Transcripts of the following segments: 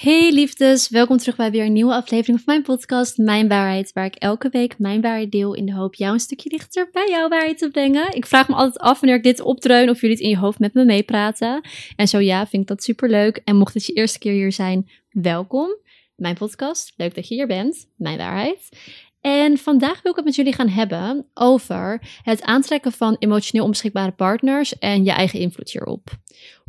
Hey liefdes, welkom terug bij weer een nieuwe aflevering van mijn podcast Mijn Waarheid, waar ik elke week mijn waarheid deel in de hoop jou een stukje dichter bij jouw waarheid te brengen. Ik vraag me altijd af wanneer ik dit opdreun of jullie het in je hoofd met me meepraten. En zo ja, vind ik dat super leuk. En mocht het je eerste keer hier zijn, welkom. Mijn podcast, leuk dat je hier bent, Mijn Waarheid. En vandaag wil ik het met jullie gaan hebben over het aantrekken van emotioneel onbeschikbare partners en je eigen invloed hierop.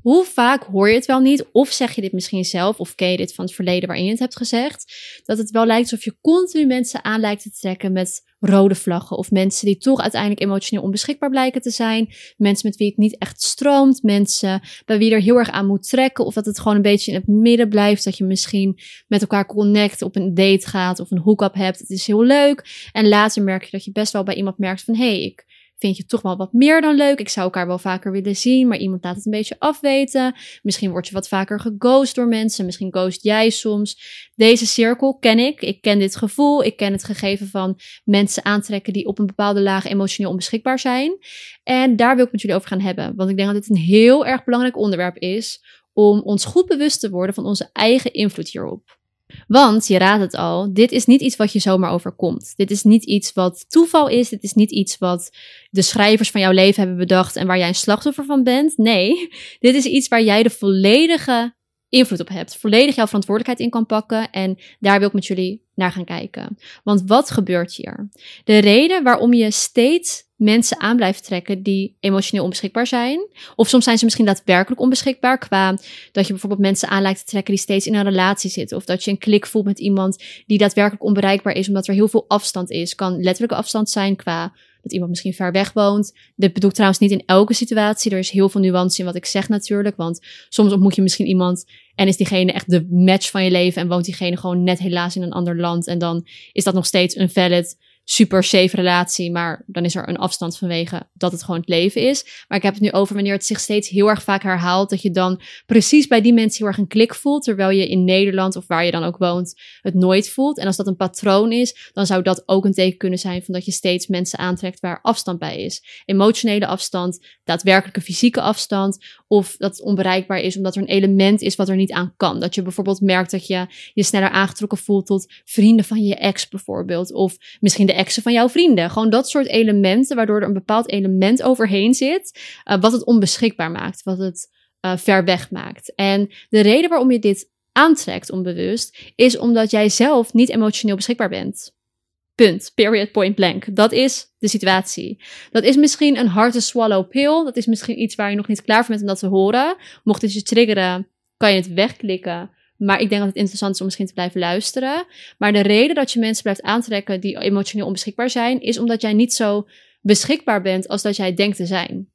Hoe vaak hoor je het wel niet, of zeg je dit misschien zelf, of ken je dit van het verleden waarin je het hebt gezegd, dat het wel lijkt alsof je continu mensen aan lijkt te trekken met rode vlaggen, of mensen die toch uiteindelijk emotioneel onbeschikbaar blijken te zijn, mensen met wie het niet echt stroomt, mensen bij wie er heel erg aan moet trekken, of dat het gewoon een beetje in het midden blijft, dat je misschien met elkaar connect, op een date gaat of een hook-up hebt, het is heel leuk, en later merk je dat je best wel bij iemand merkt van, hé, hey, ik vind je toch wel wat meer dan leuk. Ik zou elkaar wel vaker willen zien, maar iemand laat het een beetje afweten. Misschien word je wat vaker geghost door mensen. Misschien ghost jij soms. Deze cirkel ken ik. Ik ken dit gevoel. Ik ken het gegeven van mensen aantrekken die op een bepaalde laag emotioneel onbeschikbaar zijn. En daar wil ik met jullie over gaan hebben. Want ik denk dat dit een heel erg belangrijk onderwerp is om ons goed bewust te worden van onze eigen invloed hierop. Want, je raadt het al, dit is niet iets wat je zomaar overkomt. Dit is niet iets wat toeval is. Dit is niet iets wat de schrijvers van jouw leven hebben bedacht en waar jij een slachtoffer van bent. Nee, dit is iets waar jij de volledige invloed op hebt. Volledig jouw verantwoordelijkheid in kan pakken. En daar wil ik met jullie naar gaan kijken. Want wat gebeurt hier? De reden waarom je steeds mensen aan blijft trekken die emotioneel onbeschikbaar zijn. Of soms zijn ze misschien daadwerkelijk onbeschikbaar. Qua dat je bijvoorbeeld mensen aan lijkt te trekken die steeds in een relatie zitten. Of dat je een klik voelt met iemand die daadwerkelijk onbereikbaar is. Omdat er heel veel afstand is. Kan letterlijke afstand zijn qua dat iemand misschien ver weg woont. Dit bedoel ik trouwens niet in elke situatie. Er is heel veel nuance in wat ik zeg natuurlijk. Want soms ontmoet je misschien iemand en is diegene echt de match van je leven en woont diegene gewoon net helaas in een ander land. En dan is dat nog steeds een valid super safe relatie, maar dan is er een afstand vanwege dat het gewoon het leven is. Maar ik heb het nu over wanneer het zich steeds heel erg vaak herhaalt, dat je dan precies bij die mensen heel erg een klik voelt, terwijl je in Nederland of waar je dan ook woont het nooit voelt. En als dat een patroon is, dan zou dat ook een teken kunnen zijn van dat je steeds mensen aantrekt waar afstand bij is. Emotionele afstand, daadwerkelijke fysieke afstand, of dat het onbereikbaar is omdat er een element is wat er niet aan kan. Dat je bijvoorbeeld merkt dat je je sneller aangetrokken voelt tot vrienden van je ex bijvoorbeeld, of misschien de exen van jouw vrienden. Gewoon dat soort elementen, waardoor er een bepaald element overheen zit, uh, wat het onbeschikbaar maakt, wat het uh, ver weg maakt. En de reden waarom je dit aantrekt onbewust, is omdat jij zelf niet emotioneel beschikbaar bent. Punt. Period. Point blank. Dat is de situatie. Dat is misschien een hard to swallow pill. Dat is misschien iets waar je nog niet klaar voor bent om dat te horen. Mocht het je triggeren, kan je het wegklikken. Maar ik denk dat het interessant is om misschien te blijven luisteren. Maar de reden dat je mensen blijft aantrekken die emotioneel onbeschikbaar zijn, is omdat jij niet zo beschikbaar bent als dat jij denkt te zijn.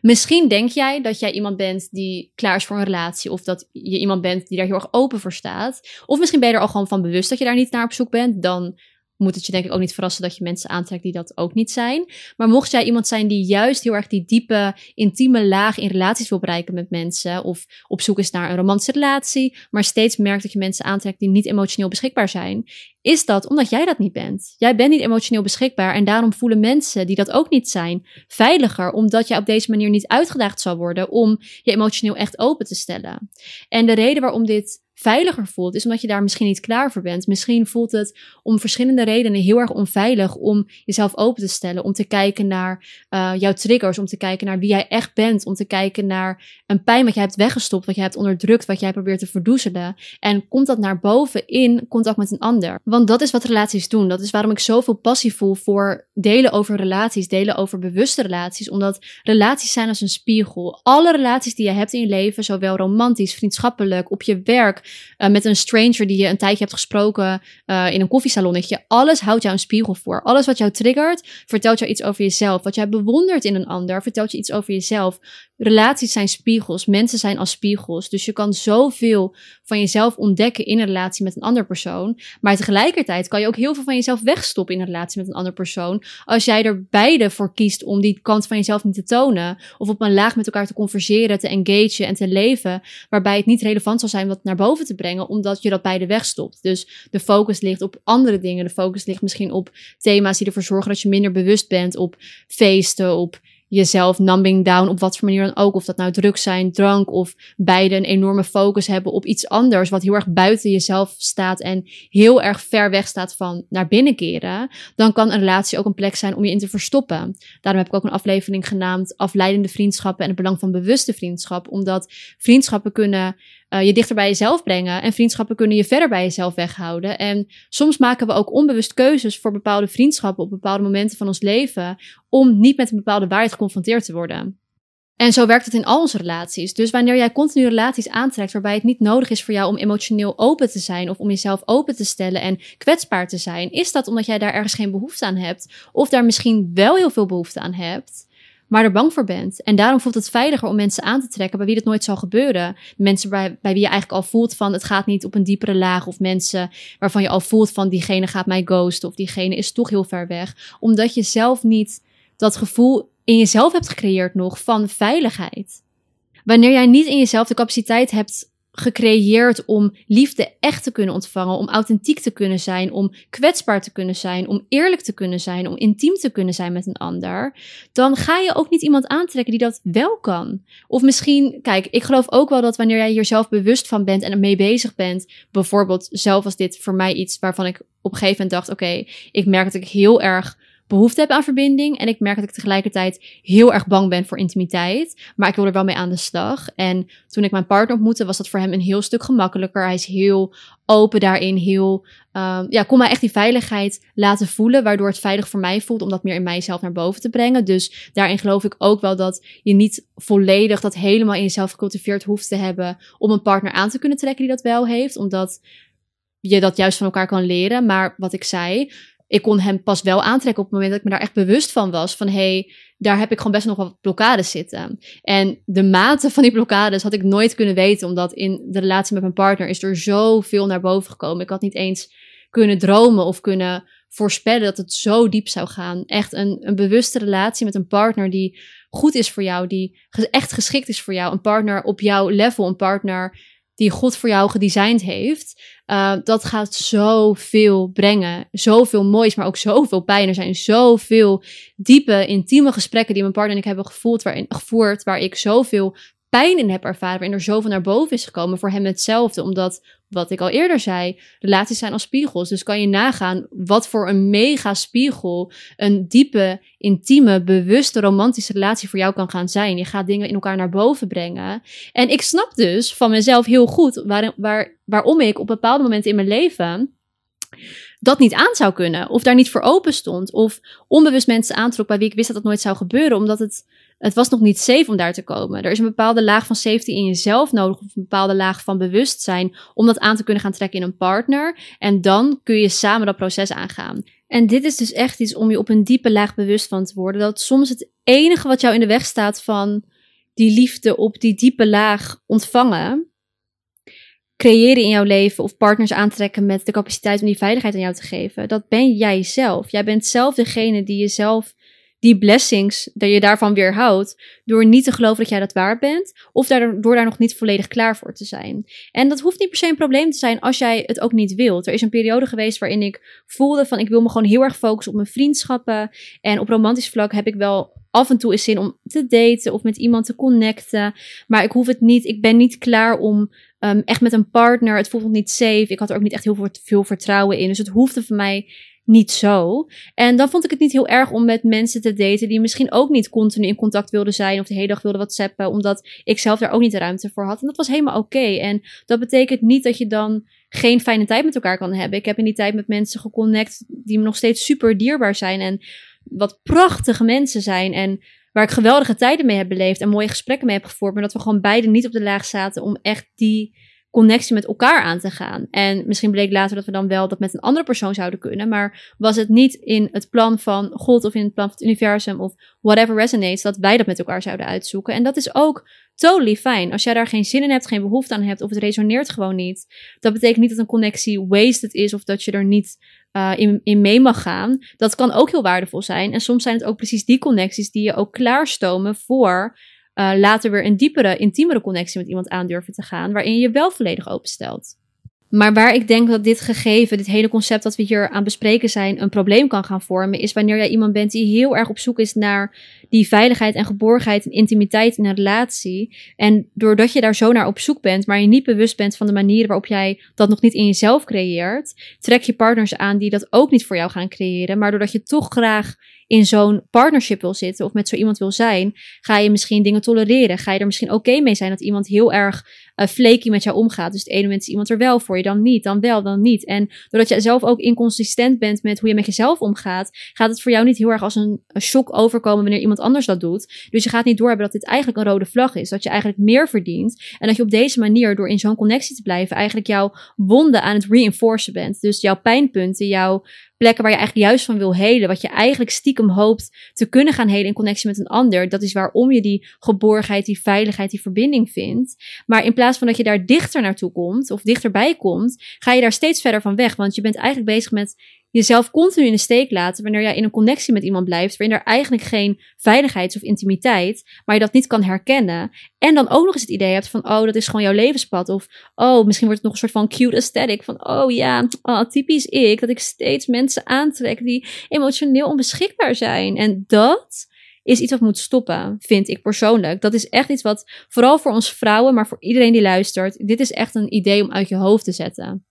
Misschien denk jij dat jij iemand bent die klaar is voor een relatie. Of dat je iemand bent die daar heel erg open voor staat. Of misschien ben je er al gewoon van bewust dat je daar niet naar op zoek bent. Dan moet het je denk ik ook niet verrassen dat je mensen aantrekt die dat ook niet zijn. Maar mocht jij iemand zijn die juist heel erg die diepe, intieme laag in relaties wil bereiken met mensen, of op zoek is naar een romantische relatie, maar steeds merkt dat je mensen aantrekt die niet emotioneel beschikbaar zijn, is dat omdat jij dat niet bent. Jij bent niet emotioneel beschikbaar en daarom voelen mensen die dat ook niet zijn veiliger, omdat jij op deze manier niet uitgedaagd zal worden om je emotioneel echt open te stellen. En de reden waarom dit veiliger voelt, is omdat je daar misschien niet klaar voor bent. Misschien voelt het om verschillende redenen heel erg onveilig om jezelf open te stellen, om te kijken naar uh, jouw triggers, om te kijken naar wie jij echt bent, om te kijken naar een pijn wat jij hebt weggestopt, wat jij hebt onderdrukt, wat jij probeert te verdoezelen. En komt dat naar boven in contact met een ander? Want dat is wat relaties doen. Dat is waarom ik zoveel passie voel voor delen over relaties, delen over bewuste relaties, omdat relaties zijn als een spiegel. Alle relaties die je hebt in je leven, zowel romantisch, vriendschappelijk, op je werk, uh, met een stranger die je een tijdje hebt gesproken uh, in een koffiesalonnetje. Alles houdt jou een spiegel voor. Alles wat jou triggert, vertelt jou iets over jezelf. Wat jij bewondert in een ander, vertelt je iets over jezelf. Relaties zijn spiegels, mensen zijn als spiegels. Dus je kan zoveel van jezelf ontdekken in een relatie met een ander persoon. Maar tegelijkertijd kan je ook heel veel van jezelf wegstoppen in een relatie met een ander persoon. Als jij er beide voor kiest om die kant van jezelf niet te tonen. Of op een laag met elkaar te converseren, te engagen en te leven. Waarbij het niet relevant zal zijn wat naar boven te brengen, omdat je dat beide wegstopt. Dus de focus ligt op andere dingen. De focus ligt misschien op thema's die ervoor zorgen dat je minder bewust bent. Op feesten, op jezelf numbing down op wat voor manier dan ook. Of dat nou drugs zijn, drank of beide een enorme focus hebben op iets anders. Wat heel erg buiten jezelf staat en heel erg ver weg staat van naar binnen keren. Dan kan een relatie ook een plek zijn om je in te verstoppen. Daarom heb ik ook een aflevering genaamd Afleidende vriendschappen en het belang van bewuste vriendschap. Omdat vriendschappen kunnen uh, je dichter bij jezelf brengen. En vriendschappen kunnen je verder bij jezelf weghouden. En soms maken we ook onbewust keuzes voor bepaalde vriendschappen op bepaalde momenten van ons leven. Om niet met een bepaalde waarheid geconfronteerd te worden. En zo werkt het in al onze relaties. Dus wanneer jij continu relaties aantrekt waarbij het niet nodig is voor jou om emotioneel open te zijn of om jezelf open te stellen en kwetsbaar te zijn, is dat omdat jij daar ergens geen behoefte aan hebt of daar misschien wel heel veel behoefte aan hebt maar er bang voor bent. En daarom voelt het veiliger om mensen aan te trekken bij wie dat nooit zal gebeuren. Mensen bij, bij wie je eigenlijk al voelt van het gaat niet op een diepere laag. Of mensen waarvan je al voelt van diegene gaat mij ghosten. Of diegene is toch heel ver weg. Omdat je zelf niet dat gevoel in jezelf hebt gecreëerd nog van veiligheid. Wanneer jij niet in jezelf de capaciteit hebt gecreëerd om liefde echt te kunnen ontvangen, om authentiek te kunnen zijn, om kwetsbaar te kunnen zijn, om eerlijk te kunnen zijn, om intiem te kunnen zijn met een ander, dan ga je ook niet iemand aantrekken die dat wel kan. Of misschien, kijk, ik geloof ook wel dat wanneer jij hier zelf bewust van bent en ermee bezig bent, bijvoorbeeld zelf was dit voor mij iets waarvan ik op een gegeven moment dacht, oké, ik merk dat ik heel erg behoefte heb aan verbinding. En ik merk dat ik tegelijkertijd heel erg bang ben voor intimiteit. Maar ik wil er wel mee aan de slag. En toen ik mijn partner ontmoette, was dat voor hem een heel stuk gemakkelijker. Hij is heel open daarin, heel, um, ja, kon mij echt die veiligheid laten voelen, waardoor het veilig voor mij voelt om dat meer in mijzelf naar boven te brengen. Dus daarin geloof ik ook wel dat je niet volledig dat helemaal in jezelf gecultiveerd hoeft te hebben om een partner aan te kunnen trekken die dat wel heeft, omdat je dat juist van elkaar kan leren. Maar wat ik zei, ik kon hem pas wel aantrekken op het moment dat ik me daar echt bewust van was. Van hé, hey, daar heb ik gewoon best nog wat blokkades zitten. En de mate van die blokkades had ik nooit kunnen weten, omdat in de relatie met mijn partner is er zoveel naar boven gekomen. Ik had niet eens kunnen dromen of kunnen voorspellen dat het zo diep zou gaan. Echt een, een bewuste relatie met een partner die goed is voor jou, die echt geschikt is voor jou. Een partner op jouw level, een partner die God voor jou gedesigned heeft, uh, dat gaat zoveel brengen. Zoveel moois, maar ook zoveel pijn. Er zijn zoveel diepe, intieme gesprekken die mijn partner en ik hebben gevoeld, waarin, gevoerd, waar ik zoveel pijn in heb ervaren, waarin er zoveel naar boven is gekomen. Voor hem hetzelfde, omdat wat ik al eerder zei, relaties zijn als spiegels. Dus kan je nagaan wat voor een mega spiegel een diepe, intieme, bewuste, romantische relatie voor jou kan gaan zijn. Je gaat dingen in elkaar naar boven brengen. En ik snap dus van mezelf heel goed waar, waar, waarom ik op bepaalde momenten in mijn leven dat niet aan zou kunnen. Of daar niet voor open stond. Of onbewust mensen aantrok bij wie ik wist dat dat nooit zou gebeuren. Omdat het het was nog niet safe om daar te komen. Er is een bepaalde laag van safety in jezelf nodig, of een bepaalde laag van bewustzijn, om dat aan te kunnen gaan trekken in een partner. En dan kun je samen dat proces aangaan. En dit is dus echt iets om je op een diepe laag bewust van te worden. Dat soms het enige wat jou in de weg staat van die liefde op die diepe laag ontvangen, creëren in jouw leven of partners aantrekken met de capaciteit om die veiligheid aan jou te geven, dat ben jij zelf. Jij bent zelf degene die jezelf die blessings, dat je daarvan weerhoudt, door niet te geloven dat jij dat waard bent, of door daar nog niet volledig klaar voor te zijn. En dat hoeft niet per se een probleem te zijn als jij het ook niet wilt. Er is een periode geweest waarin ik voelde van ik wil me gewoon heel erg focussen op mijn vriendschappen. En op romantisch vlak heb ik wel af en toe eens zin om te daten of met iemand te connecten. Maar ik hoef het niet, ik ben niet klaar om um, echt met een partner. Het voelt nog niet safe. Ik had er ook niet echt heel veel vertrouwen in. Dus het hoefde voor mij niet zo. En dan vond ik het niet heel erg om met mensen te daten die misschien ook niet continu in contact wilden zijn of de hele dag wilden whatsappen, omdat ik zelf daar ook niet de ruimte voor had. En dat was helemaal oké. En dat betekent niet dat je dan geen fijne tijd met elkaar kan hebben. Ik heb in die tijd met mensen geconnect die me nog steeds super dierbaar zijn en wat prachtige mensen zijn en waar ik geweldige tijden mee heb beleefd en mooie gesprekken mee heb gevoerd, maar dat we gewoon beide niet op de laag zaten om echt die connectie met elkaar aan te gaan. En misschien bleek later dat we dan wel dat met een andere persoon zouden kunnen. Maar was het niet in het plan van God of in het plan van het universum of whatever resonates, dat wij dat met elkaar zouden uitzoeken. En dat is ook totally fijn. Als jij daar geen zin in hebt, geen behoefte aan hebt of het resoneert gewoon niet. Dat betekent niet dat een connectie wasted is of dat je er niet uh, in, in mee mag gaan. Dat kan ook heel waardevol zijn. En soms zijn het ook precies die connecties die je ook klaarstomen voor uh, later weer een diepere, intiemere connectie met iemand aandurven te gaan, waarin je je wel volledig openstelt. Maar waar ik denk dat dit gegeven, dit hele concept dat we hier aan bespreken zijn, een probleem kan gaan vormen, is wanneer jij iemand bent die heel erg op zoek is naar die veiligheid en geborgenheid en intimiteit in een relatie. En doordat je daar zo naar op zoek bent, maar je niet bewust bent van de manieren waarop jij dat nog niet in jezelf creëert, trek je partners aan die dat ook niet voor jou gaan creëren. Maar doordat je toch graag in zo'n partnership wil zitten of met zo iemand wil zijn, ga je misschien dingen tolereren. Ga je er misschien oké mee zijn dat iemand heel erg uh, flaky met jou omgaat. Dus het ene moment is iemand er wel voor je, dan niet, dan wel, dan niet. En doordat je zelf ook inconsistent bent met hoe je met jezelf omgaat, gaat het voor jou niet heel erg als een, een shock overkomen wanneer iemand anders dat doet. Dus je gaat niet doorhebben dat dit eigenlijk een rode vlag is. Dat je eigenlijk meer verdient. En dat je op deze manier, door in zo'n connectie te blijven, eigenlijk jouw wonden aan het reinforcen bent. Dus jouw pijnpunten, jouw plekken waar je eigenlijk juist van wil helen. Wat je eigenlijk stiekem hoopt te kunnen gaan helen in connectie met een ander. Dat is waarom je die geborgenheid, die veiligheid, die verbinding vindt. Maar in plaats van dat je daar dichter naartoe komt of dichterbij komt, ga je daar steeds verder van weg. Want je bent eigenlijk bezig met jezelf continu in de steek laten wanneer jij in een connectie met iemand blijft, waarin er eigenlijk geen veiligheid of intimiteit, maar je dat niet kan herkennen. En dan ook nog eens het idee hebt van, oh, dat is gewoon jouw levenspad. Of, oh, misschien wordt het nog een soort van cute aesthetic. Van, oh ja, oh, typisch ik, dat ik steeds mensen aantrek die emotioneel onbeschikbaar zijn. En dat is iets wat moet stoppen, vind ik persoonlijk. Dat is echt iets wat, vooral voor ons vrouwen, maar voor iedereen die luistert, dit is echt een idee om uit je hoofd te zetten.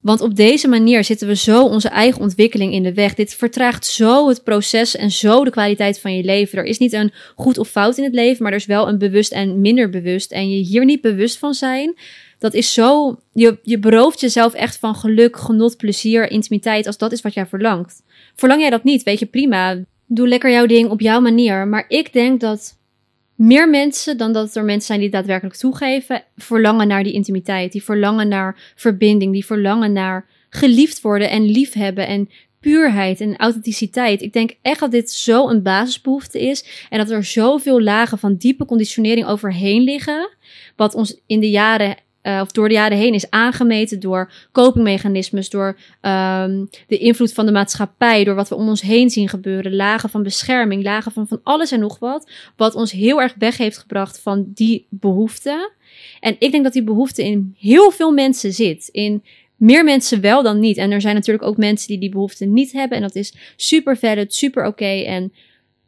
Want op deze manier zitten we zo onze eigen ontwikkeling in de weg. Dit vertraagt zo het proces en zo de kwaliteit van je leven. Er is niet een goed of fout in het leven, maar er is wel een bewust en minder bewust. En je hier niet bewust van zijn, dat is zo. Je, je berooft jezelf echt van geluk, genot, plezier, intimiteit, als dat is wat jij verlangt. Verlang jij dat niet, weet je prima. Doe lekker jouw ding op jouw manier. Maar ik denk dat meer mensen dan dat er mensen zijn die het daadwerkelijk toegeven, verlangen naar die intimiteit. Die verlangen naar verbinding. Die verlangen naar geliefd worden en liefhebben en puurheid en authenticiteit. Ik denk echt dat dit zo een basisbehoefte is en dat er zoveel lagen van diepe conditionering overheen liggen, wat ons in de jaren uh, of door de jaren heen is aangemeten door copingmechanismes, door um, de invloed van de maatschappij, door wat we om ons heen zien gebeuren, lagen van bescherming, lagen van van alles en nog wat, wat ons heel erg weg heeft gebracht van die behoefte. En ik denk dat die behoefte in heel veel mensen zit, in meer mensen wel dan niet. En er zijn natuurlijk ook mensen die die behoefte niet hebben en dat is super valid, super oké en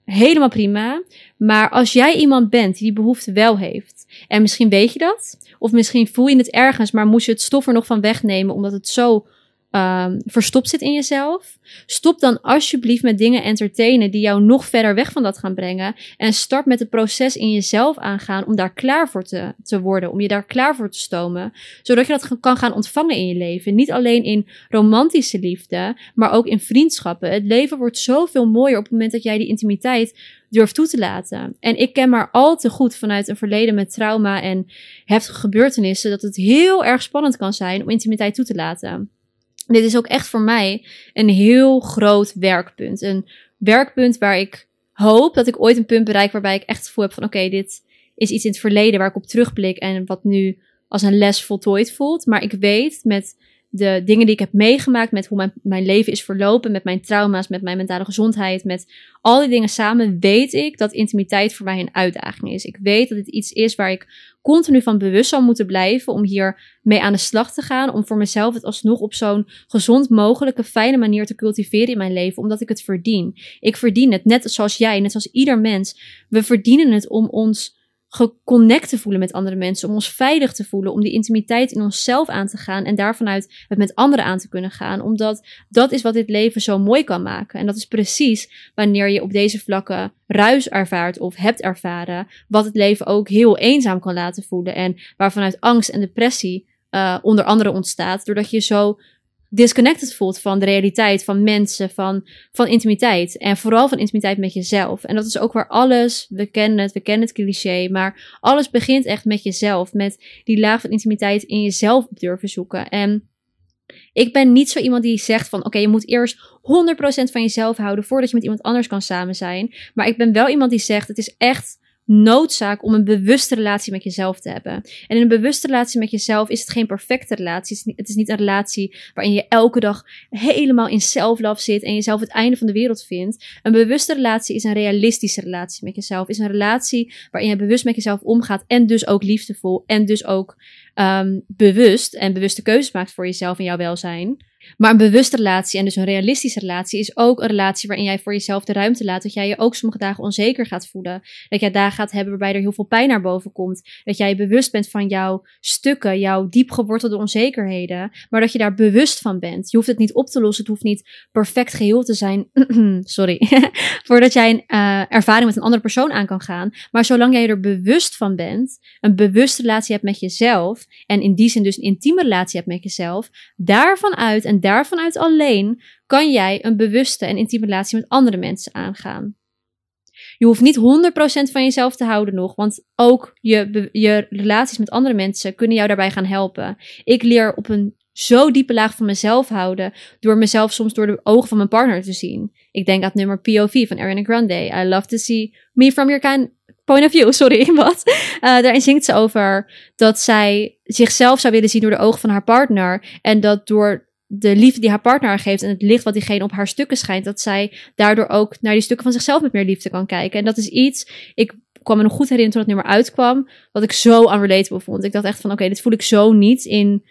helemaal prima. Maar als jij iemand bent die die behoefte wel heeft, en misschien weet je dat, of misschien voel je het ergens, maar moest je het stof er nog van wegnemen omdat het zo um, verstopt zit in jezelf. Stop dan alsjeblieft met dingen entertainen die jou nog verder weg van dat gaan brengen. En start met het proces in jezelf aangaan om daar klaar voor te, te worden. Om je daar klaar voor te stomen. Zodat je dat kan gaan ontvangen in je leven. Niet alleen in romantische liefde, maar ook in vriendschappen. Het leven wordt zoveel mooier op het moment dat jij die intimiteit durft toe te laten. En ik ken maar al te goed vanuit een verleden met trauma en heftige gebeurtenissen dat het heel erg spannend kan zijn om intimiteit toe te laten. Dit is ook echt voor mij een heel groot werkpunt. Een werkpunt waar ik hoop dat ik ooit een punt bereik waarbij ik echt het gevoel heb van oké, dit is iets in het verleden waar ik op terugblik en wat nu als een les voltooid voelt. Maar ik weet met de dingen die ik heb meegemaakt, met hoe mijn, mijn leven is verlopen, met mijn trauma's, met mijn mentale gezondheid, met al die dingen samen, weet ik dat intimiteit voor mij een uitdaging is. Ik weet dat het iets is waar ik continu van bewust zal moeten blijven om hier mee aan de slag te gaan, om voor mezelf het alsnog op zo'n gezond mogelijke, fijne manier te cultiveren in mijn leven, omdat ik het verdien. Ik verdien het, net zoals jij, net zoals ieder mens. We verdienen het om ons geconnect te voelen met andere mensen, om ons veilig te voelen, om die intimiteit in onszelf aan te gaan en daarvanuit het met anderen aan te kunnen gaan, omdat dat is wat dit leven zo mooi kan maken. En dat is precies wanneer je op deze vlakken ruis ervaart of hebt ervaren, wat het leven ook heel eenzaam kan laten voelen en waarvanuit angst en depressie uh, onder andere ontstaat, doordat je zo disconnected voelt van de realiteit, van mensen, van, van intimiteit. En vooral van intimiteit met jezelf. En dat is ook waar alles, we kennen het, we kennen het cliché, maar alles begint echt met jezelf. Met die laag van intimiteit in jezelf durven zoeken. En ik ben niet zo iemand die zegt van oké, je moet eerst 100% van jezelf houden voordat je met iemand anders kan samen zijn. Maar ik ben wel iemand die zegt het is echt noodzaak om een bewuste relatie met jezelf te hebben. En in een bewuste relatie met jezelf is het geen perfecte relatie. Het is niet, een relatie waarin je elke dag helemaal in self-love zit en jezelf het einde van de wereld vindt. Een bewuste relatie is een realistische relatie met jezelf. Is een relatie waarin je bewust met jezelf omgaat en dus ook liefdevol en dus ook ehm, bewust en bewuste keuzes maakt voor jezelf en jouw welzijn. Maar een bewuste relatie en dus een realistische relatie is ook een relatie waarin jij voor jezelf de ruimte laat. Dat jij je ook sommige dagen onzeker gaat voelen. Dat jij dagen gaat hebben waarbij er heel veel pijn naar boven komt. Dat jij bewust bent van jouw stukken, jouw diep gewortelde onzekerheden. Maar dat je daar bewust van bent. Je hoeft het niet op te lossen. Het hoeft niet perfect geheel te zijn. Sorry. Voordat jij een uh, ervaring met een andere persoon aan kan gaan. Maar zolang jij er bewust van bent, een bewuste relatie hebt met jezelf. En in die zin dus een intieme relatie hebt met jezelf. Daarvan uit en daarvan uit alleen kan jij een bewuste en intieme relatie met andere mensen aangaan. Je hoeft niet 100% van jezelf te houden nog, want ook je, je relaties met andere mensen kunnen jou daarbij gaan helpen. Ik leer op een zo diepe laag van mezelf houden door mezelf soms door de ogen van mijn partner te zien. Ik denk aan het nummer POV van Ariana Grande. I love to see me from your kind point of view, sorry, wat. Uh, daarin zingt ze over dat zij zichzelf zou willen zien door de ogen van haar partner en dat door de liefde die haar partner geeft en het licht wat diegene op haar stukken schijnt, dat zij daardoor ook naar die stukken van zichzelf met meer liefde kan kijken. En dat is iets, ik kwam me nog goed herinneren toen het nummer uitkwam, wat ik zo unrelatable vond. Ik dacht echt van, oké, dit voel ik zo niet in,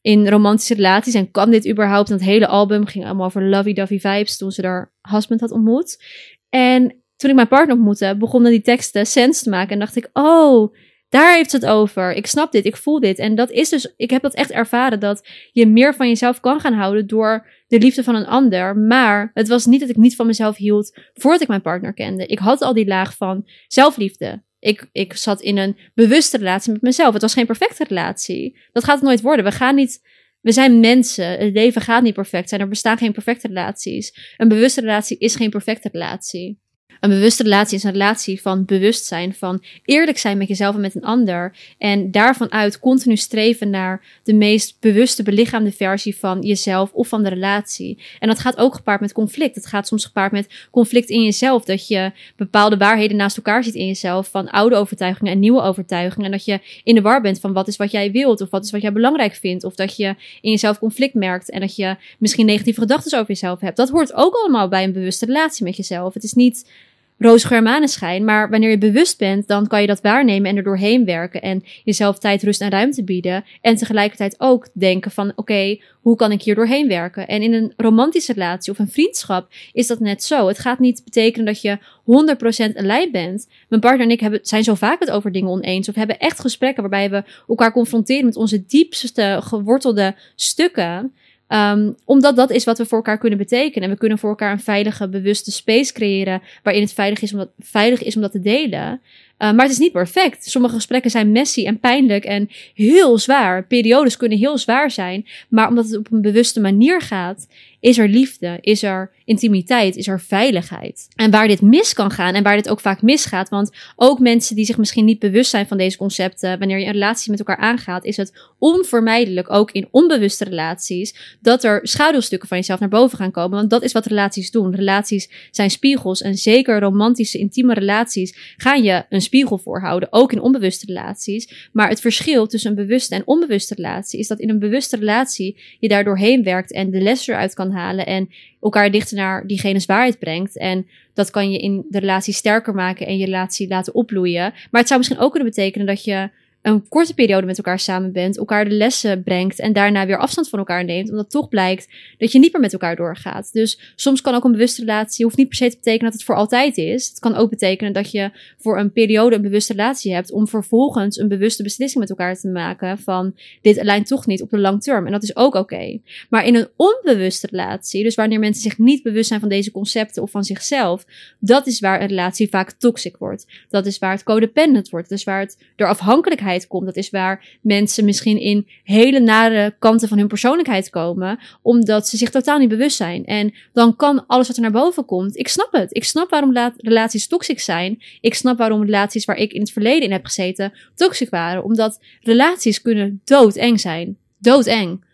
in romantische relaties. En kan dit überhaupt? En het hele album ging allemaal over lovey-dovey vibes toen ze haar husband had ontmoet. En toen ik mijn partner ontmoette, begonnen die teksten sens te maken. En dacht ik, oh, daar heeft het over. Ik snap dit, ik voel dit. En dat is dus, ik heb dat echt ervaren, dat je meer van jezelf kan gaan houden door de liefde van een ander. Maar het was niet dat ik niet van mezelf hield voordat ik mijn partner kende. Ik had al die laag van zelfliefde. Ik, ik zat in een bewuste relatie met mezelf. Het was geen perfecte relatie. Dat gaat het nooit worden. We gaan niet. We zijn mensen. Het leven gaat niet perfect zijn. Er bestaan geen perfecte relaties. Een bewuste relatie is geen perfecte relatie. Een bewuste relatie is een relatie van bewustzijn, van eerlijk zijn met jezelf en met een ander. En daarvan uit continu streven naar de meest bewuste, belichaamde versie van jezelf of van de relatie. En dat gaat ook gepaard met conflict. Het gaat soms gepaard met conflict in jezelf. Dat je bepaalde waarheden naast elkaar ziet in jezelf, van oude overtuigingen en nieuwe overtuigingen. En dat je in de war bent van wat is wat jij wilt, of wat is wat jij belangrijk vindt. Of dat je in jezelf conflict merkt en dat je misschien negatieve gedachten over jezelf hebt. Dat hoort ook allemaal bij een bewuste relatie met jezelf. Het is niet roze maneschijn. Maar wanneer je bewust bent, dan kan je dat waarnemen en er doorheen werken. En jezelf tijd, rust en ruimte bieden. En tegelijkertijd ook denken van, oké, hoe kan ik hier doorheen werken? En in een romantische relatie of een vriendschap is dat net zo. Het gaat niet betekenen dat je 100% lijn bent. Mijn partner en ik hebben, zijn zo vaak het over dingen oneens. Of hebben echt gesprekken waarbij we elkaar confronteren met onze diepste gewortelde stukken. Um, omdat dat is wat we voor elkaar kunnen betekenen. En we kunnen voor elkaar een veilige, bewuste space creëren. waarin het veilig is om dat, veilig is om dat te delen. Uh, maar het is niet perfect. Sommige gesprekken zijn messy en pijnlijk en heel zwaar. Periodes kunnen heel zwaar zijn. Maar omdat het op een bewuste manier gaat, is er liefde, is er intimiteit, is er veiligheid. En waar dit mis kan gaan en waar dit ook vaak misgaat, want ook mensen die zich misschien niet bewust zijn van deze concepten, wanneer je een relatie met elkaar aangaat, is het onvermijdelijk, ook in onbewuste relaties, dat er schaduwstukken van jezelf naar boven gaan komen. Want dat is wat relaties doen. Relaties zijn spiegels en zeker romantische, intieme relaties gaan je een spiegel voorhouden, ook in onbewuste relaties. Maar het verschil tussen een bewuste en onbewuste relatie is dat in een bewuste relatie je daar doorheen werkt en de les eruit kan halen en elkaar dichter naar diegene's waarheid brengt. En dat kan je in de relatie sterker maken en je relatie laten opbloeien. Maar het zou misschien ook kunnen betekenen dat je een korte periode met elkaar samen bent, elkaar de lessen brengt en daarna weer afstand van elkaar neemt, omdat toch blijkt dat je niet meer met elkaar doorgaat. Dus soms kan ook een bewuste relatie, hoeft niet per se te betekenen dat het voor altijd is. Het kan ook betekenen dat je voor een periode een bewuste relatie hebt, om vervolgens een bewuste beslissing met elkaar te maken van dit lijnt toch niet op de lang term. En dat is ook oké. Maar in een onbewuste relatie, dus wanneer mensen zich niet bewust zijn van deze concepten of van zichzelf, dat is waar een relatie vaak toxic wordt. Dat is waar het codependent wordt. Dat is waar het door afhankelijkheid komt. Dat is waar mensen misschien in hele nare kanten van hun persoonlijkheid komen, omdat ze zich totaal niet bewust zijn. En dan kan alles wat er naar boven komt. Ik snap het. Ik snap waarom relaties toxisch zijn. Ik snap waarom relaties waar ik in het verleden in heb gezeten toxisch waren. Omdat relaties kunnen doodeng zijn. Doodeng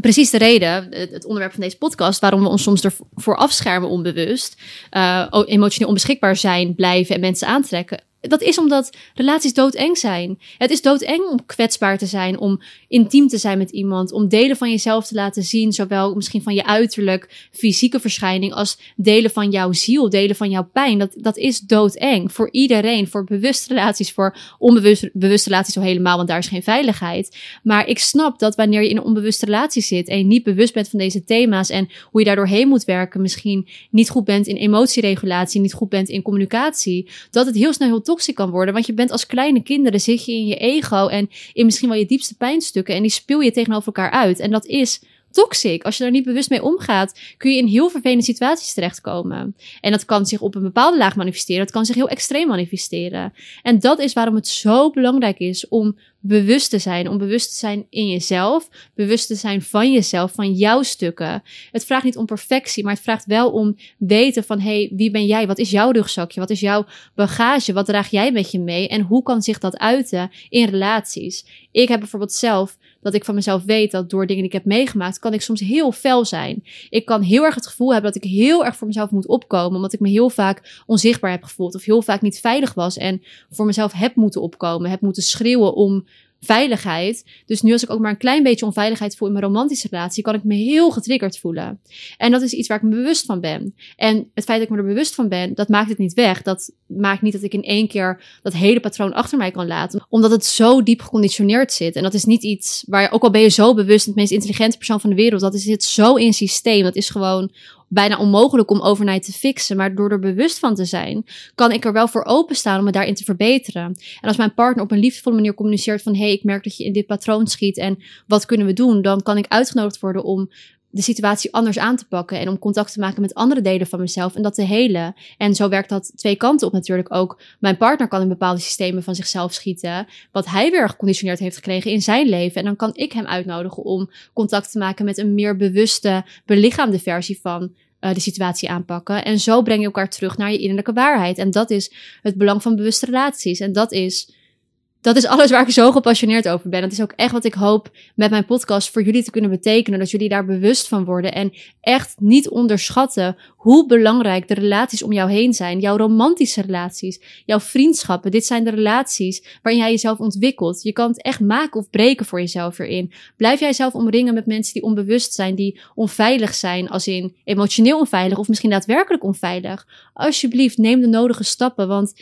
precies de reden, het onderwerp van deze podcast, waarom we ons soms ervoor afschermen onbewust, uh, emotioneel onbeschikbaar zijn, blijven en mensen aantrekken, Dat is omdat relaties doodeng zijn. Het is doodeng om kwetsbaar te zijn, om intiem te zijn met iemand, om delen van jezelf te laten zien, zowel misschien van je uiterlijk, fysieke verschijning, als delen van jouw ziel, delen van jouw pijn. Dat, dat is doodeng voor iedereen, voor bewuste relaties, voor onbewuste bewuste relaties zo helemaal, want daar is geen veiligheid. Maar ik snap dat wanneer je in een onbewuste relatie zit en je niet bewust bent van deze thema's en hoe je daardoor heen moet werken, misschien niet goed bent in emotieregulatie, niet goed bent in communicatie, dat het heel snel heel kan worden. Want je bent als kleine kinderen, zit je in je ego en in misschien wel je diepste pijnstukken en die speel je tegenover elkaar uit. En dat is toxic. Als je daar niet bewust mee omgaat, kun je in heel vervelende situaties terechtkomen. En dat kan zich op een bepaalde laag manifesteren. Dat kan zich heel extreem manifesteren. En dat is waarom het zo belangrijk is om bewust te zijn. Om bewust te zijn in jezelf. Bewust te zijn van jezelf, van jouw stukken. Het vraagt niet om perfectie, maar het vraagt wel om weten van, hey, wie ben jij? Wat is jouw rugzakje? Wat is jouw bagage? Wat draag jij met je mee? En hoe kan zich dat uiten in relaties? Ik heb bijvoorbeeld zelf dat ik van mezelf weet dat door dingen die ik heb meegemaakt, kan ik soms heel fel zijn. Ik kan heel erg het gevoel hebben dat ik heel erg voor mezelf moet opkomen, omdat ik me heel vaak onzichtbaar heb gevoeld of heel vaak niet veilig was en voor mezelf heb moeten opkomen, heb moeten schreeuwen om veiligheid. Dus nu als ik ook maar een klein beetje onveiligheid voel in mijn romantische relatie, kan ik me heel getriggerd voelen. En dat is iets waar ik me bewust van ben. En het feit dat ik me er bewust van ben, dat maakt het niet weg. Dat maakt niet dat ik in één keer dat hele patroon achter mij kan laten. Omdat het zo diep geconditioneerd zit. En dat is niet iets waar, ook al ben je zo bewust, het meest intelligente persoon van de wereld, dat is zit zo in systeem. Dat is gewoon bijna onmogelijk om overnight te fixen. Maar door er bewust van te zijn, kan ik er wel voor openstaan om me daarin te verbeteren. En als mijn partner op een liefdevolle manier communiceert van, hey, ik merk dat je in dit patroon schiet en wat kunnen we doen? Dan kan ik uitgenodigd worden om de situatie anders aan te pakken en om contact te maken met andere delen van mezelf en dat te helen. En zo werkt dat twee kanten op natuurlijk ook. Mijn partner kan in bepaalde systemen van zichzelf schieten, wat hij weer geconditioneerd heeft gekregen in zijn leven. En dan kan ik hem uitnodigen om contact te maken met een meer bewuste, belichaamde versie van uh, de situatie aanpakken. En zo breng je elkaar terug naar je innerlijke waarheid. En dat is het belang van bewuste relaties. En dat is dat is alles waar ik zo gepassioneerd over ben. Dat is ook echt wat ik hoop met mijn podcast voor jullie te kunnen betekenen. Dat jullie daar bewust van worden en echt niet onderschatten hoe belangrijk de relaties om jou heen zijn. Jouw romantische relaties, jouw vriendschappen. Dit zijn de relaties waarin jij jezelf ontwikkelt. Je kan het echt maken of breken voor jezelf erin. Blijf jij jezelf omringen met mensen die onbewust zijn, die onveilig zijn, als in emotioneel onveilig of misschien daadwerkelijk onveilig. Alsjeblieft, neem de nodige stappen, want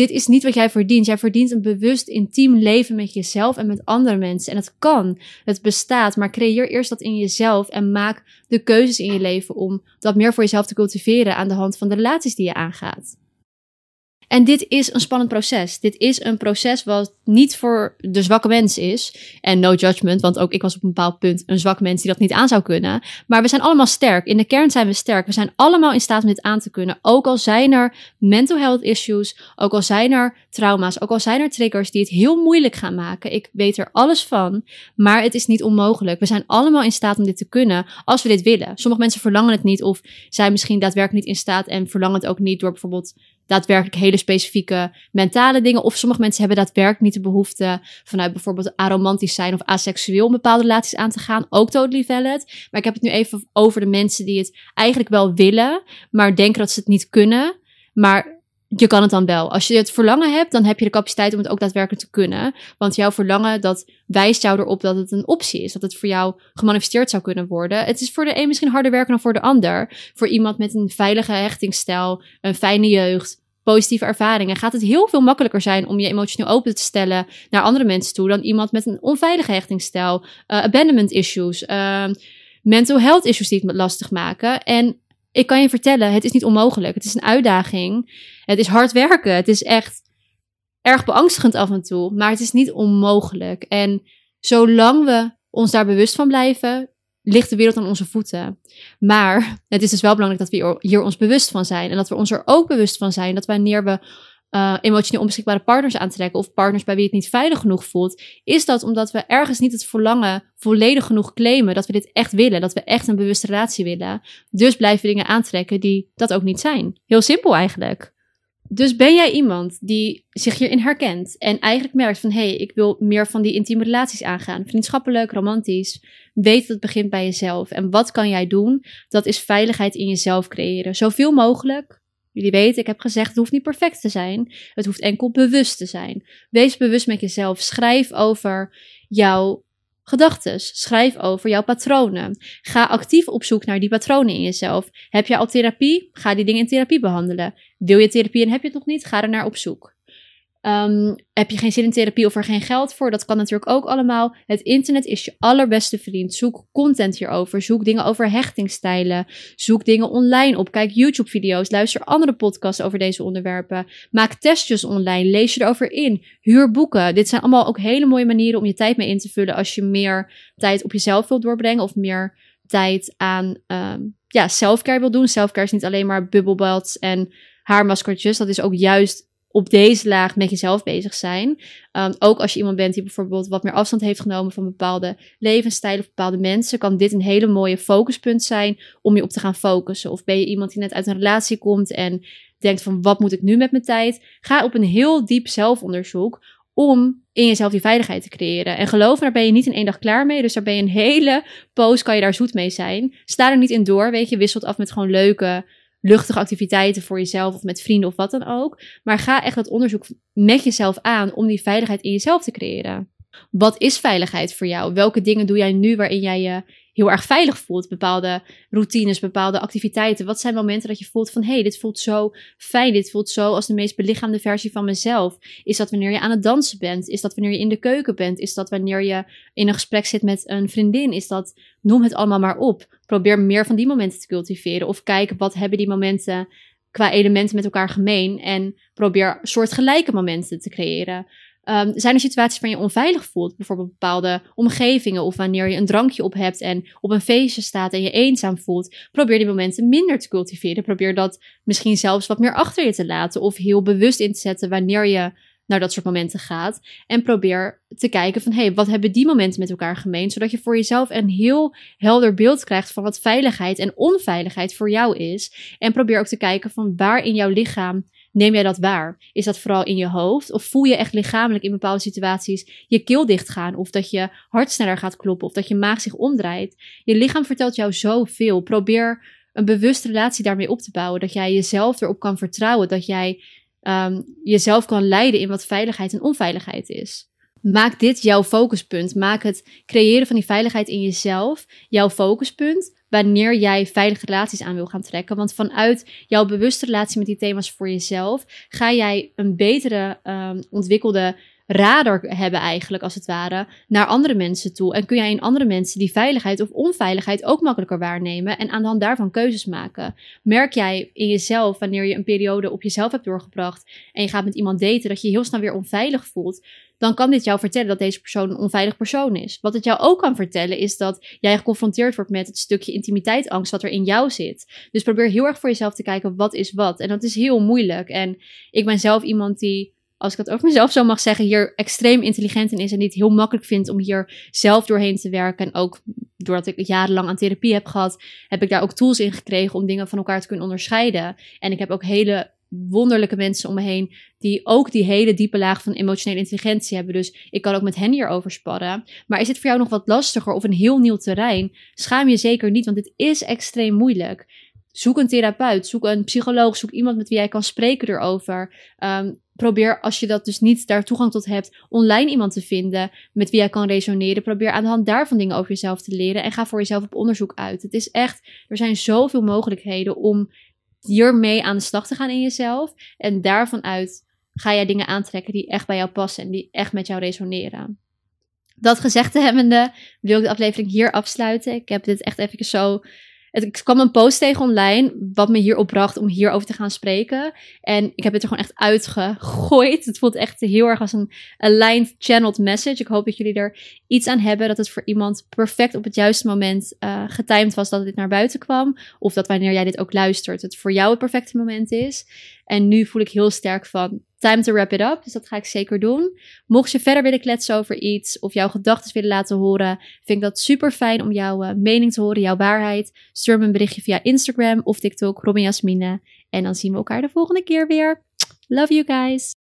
dit is niet wat jij verdient. Jij verdient een bewust, intiem leven met jezelf en met andere mensen. En het kan, het bestaat, maar creëer eerst dat in jezelf en maak de keuzes in je leven om dat meer voor jezelf te cultiveren aan de hand van de relaties die je aangaat. En dit is een spannend proces. Dit is een proces wat niet voor de zwakke mens is. En no judgment, want ook ik was op een bepaald punt een zwak mens die dat niet aan zou kunnen. Maar we zijn allemaal sterk. In de kern zijn we sterk. We zijn allemaal in staat om dit aan te kunnen. Ook al zijn er mental health issues, ook al zijn er trauma's, ook al zijn er triggers die het heel moeilijk gaan maken. Ik weet er alles van, maar het is niet onmogelijk. We zijn allemaal in staat om dit te kunnen als we dit willen. Sommige mensen verlangen het niet of zijn misschien daadwerkelijk niet in staat en verlangen het ook niet door bijvoorbeeld daadwerkelijk hele specifieke mentale dingen. Of sommige mensen hebben daadwerkelijk niet de behoefte vanuit bijvoorbeeld aromantisch zijn of asexueel om bepaalde relaties aan te gaan. Ook totally valid. Maar ik heb het nu even over de mensen die het eigenlijk wel willen, maar denken dat ze het niet kunnen. Maar je kan het dan wel. Als je het verlangen hebt, dan heb je de capaciteit om het ook daadwerkelijk te kunnen. Want jouw verlangen, dat wijst jou erop dat het een optie is. Dat het voor jou gemanifesteerd zou kunnen worden. Het is voor de een misschien harder werken dan voor de ander. Voor iemand met een veilige hechtingsstijl, een fijne jeugd, positieve ervaringen, gaat het heel veel makkelijker zijn om je emotioneel open te stellen naar andere mensen toe dan iemand met een onveilige hechtingsstijl, uh, abandonment issues, uh, mental health issues die het lastig maken. En ik kan je vertellen, het is niet onmogelijk. Het is een uitdaging. Het is hard werken. Het is echt erg beangstigend af en toe, maar het is niet onmogelijk. En zolang we ons daar bewust van blijven, ligt de wereld aan onze voeten. Maar het is dus wel belangrijk dat we hier ons bewust van zijn. En dat we ons er ook bewust van zijn dat wanneer we uh, emotioneel onbeschikbare partners aantrekken of partners bij wie het niet veilig genoeg voelt, is dat omdat we ergens niet het verlangen volledig genoeg claimen dat we dit echt willen, dat we echt een bewuste relatie willen. Dus blijven dingen aantrekken die dat ook niet zijn. Heel simpel eigenlijk. Dus ben jij iemand die zich hierin herkent en eigenlijk merkt van hé, hey, ik wil meer van die intieme relaties aangaan, vriendschappelijk, romantisch, weet dat het begint bij jezelf. En wat kan jij doen? Dat is veiligheid in jezelf creëren. Zoveel mogelijk Jullie weten, ik heb gezegd, het hoeft niet perfect te zijn. Het hoeft enkel bewust te zijn. Wees bewust met jezelf. Schrijf over jouw gedachten. Schrijf over jouw patronen. Ga actief op zoek naar die patronen in jezelf. Heb je al therapie? Ga die dingen in therapie behandelen. Wil je therapie en heb je het nog niet? Ga er naar op zoek. Um, heb je geen zin in therapie of er geen geld voor? Dat kan natuurlijk ook allemaal. Het internet is je allerbeste vriend. Zoek content hierover. Zoek dingen over hechtingstijlen. Zoek dingen online op. Kijk YouTube-video's. Luister andere podcasts over deze onderwerpen. Maak testjes online. Lees je erover in. Huur boeken. Dit zijn allemaal ook hele mooie manieren om je tijd mee in te vullen als je meer tijd op jezelf wilt doorbrengen of meer tijd aan um, ja, selfcare wil doen. Selfcare is niet alleen maar bubblebads en haarmaskertjes. Dat is ook juist op deze laag met jezelf bezig zijn. Um, ook als je iemand bent die bijvoorbeeld wat meer afstand heeft genomen van bepaalde levensstijlen of bepaalde mensen, kan dit een hele mooie focuspunt zijn om je op te gaan focussen. Of ben je iemand die net uit een relatie komt en denkt van wat moet ik nu met mijn tijd? Ga op een heel diep zelfonderzoek om in jezelf die veiligheid te creëren. En geloof me, daar ben je niet in één dag klaar mee. Dus daar ben je een hele poos, kan je daar zoet mee zijn. Sta er niet in door, weet je. Wisselt af met gewoon leuke luchtige activiteiten voor jezelf of met vrienden of wat dan ook. Maar ga echt dat onderzoek met jezelf aan om die veiligheid in jezelf te creëren. Wat is veiligheid voor jou? Welke dingen doe jij nu waarin jij je heel erg veilig voelt? Bepaalde routines, bepaalde activiteiten. Wat zijn momenten dat je voelt van hé, hey, dit voelt zo fijn, dit voelt zo als de meest belichaamde versie van mezelf? Is dat wanneer je aan het dansen bent? Is dat wanneer je in de keuken bent? Is dat wanneer je in een gesprek zit met een vriendin? Is dat, noem het allemaal maar op. Probeer meer van die momenten te cultiveren of kijk wat hebben die momenten qua elementen met elkaar gemeen en probeer soortgelijke momenten te creëren. Um, zijn er situaties waar je onveilig voelt? Bijvoorbeeld bepaalde omgevingen of wanneer je een drankje op hebt en op een feestje staat en je eenzaam voelt. Probeer die momenten minder te cultiveren. Probeer dat misschien zelfs wat meer achter je te laten of heel bewust in te zetten wanneer je naar dat soort momenten gaat. En probeer te kijken van, hé, hey, wat hebben die momenten met elkaar gemeen? Zodat je voor jezelf een heel helder beeld krijgt van wat veiligheid en onveiligheid voor jou is. En probeer ook te kijken van waar in jouw lichaam Neem jij dat waar? Is dat vooral in je hoofd? Of voel je echt lichamelijk in bepaalde situaties je keel dicht gaan? Of dat je hart sneller gaat kloppen? Of dat je maag zich omdraait? Je lichaam vertelt jou zoveel. Probeer een bewuste relatie daarmee op te bouwen. Dat jij jezelf erop kan vertrouwen. Dat jij um, jezelf kan leiden in wat veiligheid en onveiligheid is. Maak dit jouw focuspunt. Maak het creëren van die veiligheid in jezelf jouw focuspunt wanneer jij veilige relaties aan wil gaan trekken. Want vanuit jouw bewuste relatie met die thema's voor jezelf, ga jij een betere um, ontwikkelde radar hebben eigenlijk, als het ware, naar andere mensen toe. En kun jij in andere mensen die veiligheid of onveiligheid ook makkelijker waarnemen en aan de hand daarvan keuzes maken. Merk jij in jezelf, wanneer je een periode op jezelf hebt doorgebracht en je gaat met iemand daten, dat je heel snel weer onveilig voelt, dan kan dit jou vertellen dat deze persoon een onveilig persoon is. Wat het jou ook kan vertellen is dat jij geconfronteerd wordt met het stukje intimiteitsangst wat er in jou zit. Dus probeer heel erg voor jezelf te kijken wat is wat. En dat is heel moeilijk. En ik ben zelf iemand die als ik het over mezelf zo mag zeggen, hier extreem intelligent in is en die het heel makkelijk vindt om hier zelf doorheen te werken. En ook doordat ik jarenlang aan therapie heb gehad, heb ik daar ook tools in gekregen om dingen van elkaar te kunnen onderscheiden. En ik heb ook hele wonderlijke mensen om me heen die ook die hele diepe laag van emotionele intelligentie hebben. Dus ik kan ook met hen hierover sparren. Maar is het voor jou nog wat lastiger of een heel nieuw terrein? Schaam je zeker niet, want dit is extreem moeilijk. Zoek een therapeut, zoek een psycholoog, zoek iemand met wie jij kan spreken erover. Um, probeer, als je dat dus niet daar toegang tot hebt, online iemand te vinden met wie jij kan resoneren. Probeer aan de hand daarvan dingen over jezelf te leren en ga voor jezelf op onderzoek uit. Het is echt, er zijn zoveel mogelijkheden om hiermee aan de slag te gaan in jezelf. En daarvan uit ga jij dingen aantrekken die echt bij jou passen en die echt met jou resoneren. Dat gezegd hebbende wil ik de aflevering hier afsluiten. Ik heb dit echt even zo ik kwam een post tegen online, wat me hierop bracht om hierover te gaan spreken. En ik heb het er gewoon echt uitgegooid. Het voelt echt heel erg als een aligned channeled message. Ik hoop dat jullie er iets aan hebben, dat het voor iemand perfect op het juiste moment uh, getimed was dat dit naar buiten kwam. Of dat wanneer jij dit ook luistert, het voor jou het perfecte moment is. En nu voel ik heel sterk van, time to wrap it up. Dus dat ga ik zeker doen. Mocht je verder willen kletsen over iets of jouw gedachten willen laten horen, vind ik dat super fijn om jouw uh, mening te horen, jouw waarheid. Stuur me een berichtje via Instagram of TikTok, Robin Jasmine. En dan zien we elkaar de volgende keer weer. Love you guys.